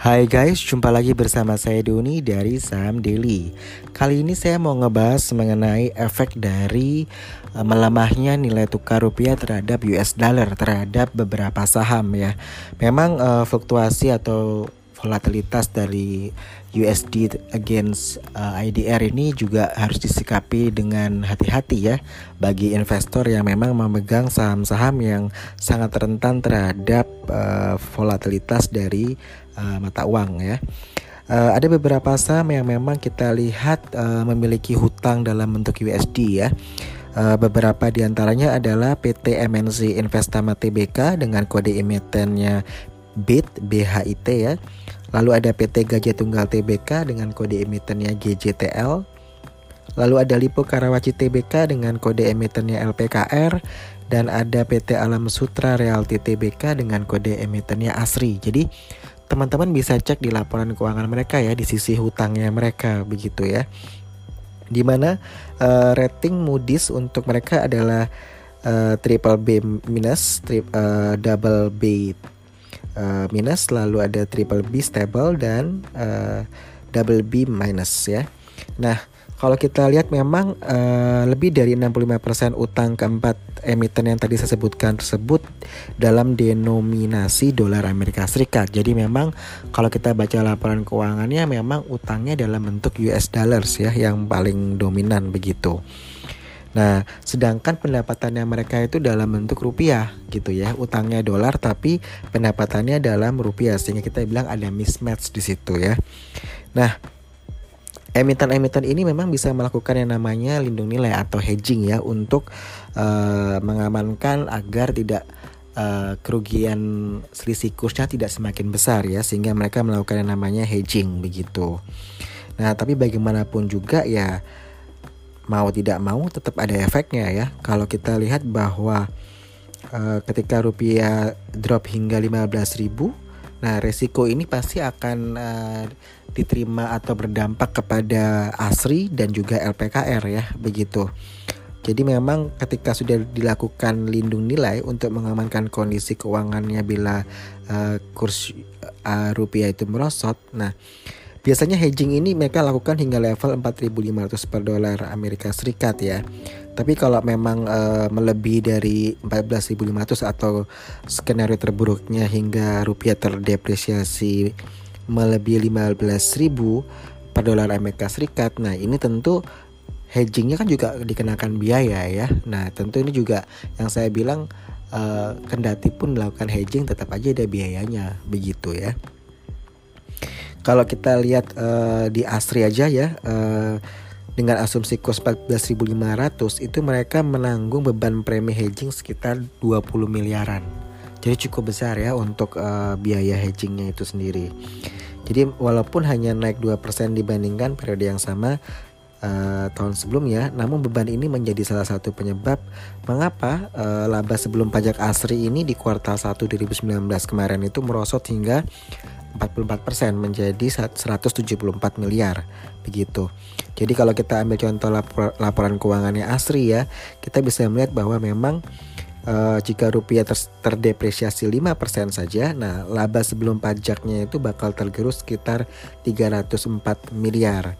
Hai guys, jumpa lagi bersama saya Doni dari Saham Daily. Kali ini saya mau ngebahas mengenai efek dari uh, melemahnya nilai tukar rupiah terhadap US dollar terhadap beberapa saham ya. Memang uh, fluktuasi atau volatilitas dari USD against uh, IDR ini juga harus disikapi dengan hati-hati ya bagi investor yang memang memegang saham-saham yang sangat rentan terhadap uh, volatilitas dari uh, mata uang ya. Uh, ada beberapa saham yang memang kita lihat uh, memiliki hutang dalam bentuk USD ya. Uh, beberapa di antaranya adalah PT MNC Investama Tbk dengan kode emitennya BIT BHIT ya. Lalu ada PT Gajah Tunggal Tbk dengan kode emitennya GJTL. Lalu ada Lipo Karawaci Tbk dengan kode emitennya LPKR dan ada PT Alam Sutra Realty Tbk dengan kode emitennya ASRI. Jadi teman-teman bisa cek di laporan keuangan mereka ya di sisi hutangnya mereka begitu ya. Di mana uh, rating Moody's untuk mereka adalah uh, triple B minus, tri, uh, double B uh, minus, lalu ada triple B stable dan uh, double B minus ya. Nah kalau kita lihat memang uh, lebih dari 65% utang keempat emiten yang tadi saya sebutkan tersebut dalam denominasi dolar Amerika Serikat. Jadi memang kalau kita baca laporan keuangannya memang utangnya dalam bentuk US dollars ya yang paling dominan begitu. Nah, sedangkan pendapatannya mereka itu dalam bentuk rupiah gitu ya. Utangnya dolar tapi pendapatannya dalam rupiah sehingga kita bilang ada mismatch di situ ya. Nah, emiten-emiten ini memang bisa melakukan yang namanya lindung nilai atau hedging ya untuk uh, mengamankan agar tidak uh, kerugian selisih kursnya tidak semakin besar ya sehingga mereka melakukan yang namanya hedging begitu. Nah, tapi bagaimanapun juga ya mau tidak mau tetap ada efeknya ya. Kalau kita lihat bahwa uh, ketika rupiah drop hingga 15.000 Nah, resiko ini pasti akan uh, diterima atau berdampak kepada ASRI dan juga LPKR ya, begitu. Jadi memang ketika sudah dilakukan lindung nilai untuk mengamankan kondisi keuangannya bila uh, kurs uh, rupiah itu merosot, nah biasanya hedging ini mereka lakukan hingga level 4.500 per dolar Amerika Serikat ya. Tapi kalau memang uh, melebihi dari 14.500 atau skenario terburuknya hingga rupiah terdepresiasi melebihi 15.000 per dolar Amerika Serikat. Nah, ini tentu hedgingnya kan juga dikenakan biaya ya. Nah, tentu ini juga yang saya bilang uh, kendati pun melakukan hedging tetap aja ada biayanya begitu ya. Kalau kita lihat uh, di Asri aja ya, uh, dengan asumsi kurs 14.500 itu mereka menanggung beban premi hedging sekitar 20 miliaran. Jadi cukup besar ya untuk uh, biaya hedgingnya itu sendiri. Jadi walaupun hanya naik 2% dibandingkan periode yang sama uh, tahun sebelumnya, namun beban ini menjadi salah satu penyebab mengapa uh, laba sebelum pajak asri ini di kuartal 1 2019 kemarin itu merosot hingga 44% menjadi 174 miliar begitu. Jadi kalau kita ambil contoh lapor, laporan keuangannya Asri ya, kita bisa melihat bahwa memang uh, jika rupiah ter terdepresiasi 5% saja, nah laba sebelum pajaknya itu bakal tergerus sekitar 304 miliar.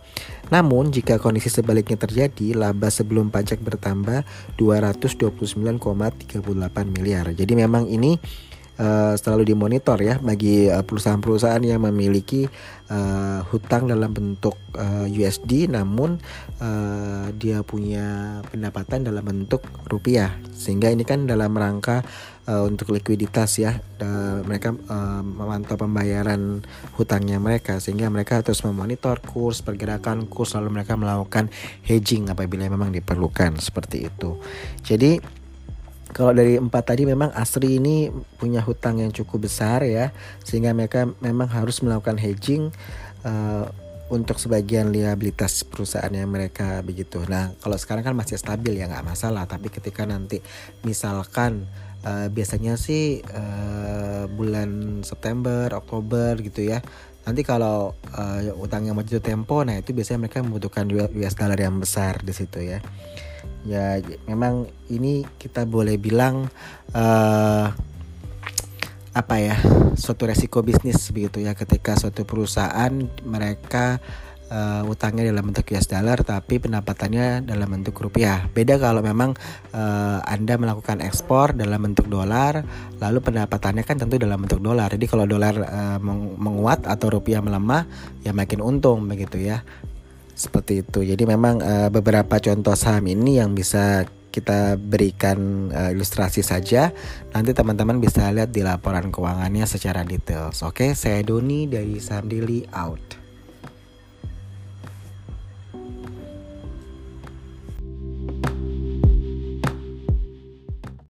Namun jika kondisi sebaliknya terjadi, laba sebelum pajak bertambah 229,38 miliar. Jadi memang ini uh, selalu dimonitor ya bagi uh, perusahaan-perusahaan yang memiliki uh, hutang dalam bentuk uh, USD namun uh, dia punya pendapatan dalam bentuk rupiah. Sehingga ini kan dalam rangka uh, untuk likuiditas ya uh, mereka uh, memantau pembayaran hutangnya mereka. Sehingga mereka terus memonitor kurs pergerakan kurs lalu mereka melakukan hedging apabila memang diperlukan seperti itu. Jadi kalau dari empat tadi memang Asri ini punya hutang yang cukup besar ya sehingga mereka memang harus melakukan hedging uh, untuk sebagian liabilitas perusahaan yang mereka begitu. Nah kalau sekarang kan masih stabil ya nggak masalah. Tapi ketika nanti misalkan uh, biasanya sih uh, bulan September, Oktober gitu ya. Nanti kalau uh, utang yang maju tempo, nah itu biasanya mereka membutuhkan US dollar yang besar di situ ya ya memang ini kita boleh bilang uh, apa ya suatu resiko bisnis begitu ya ketika suatu perusahaan mereka uh, utangnya dalam bentuk US dollar tapi pendapatannya dalam bentuk rupiah. Beda kalau memang uh, Anda melakukan ekspor dalam bentuk dolar lalu pendapatannya kan tentu dalam bentuk dolar. Jadi kalau dolar uh, menguat atau rupiah melemah ya makin untung begitu ya. Seperti itu. Jadi memang uh, beberapa contoh saham ini yang bisa kita berikan uh, ilustrasi saja. Nanti teman-teman bisa lihat di laporan keuangannya secara detail. Oke, saya Doni dari Saham Daily out.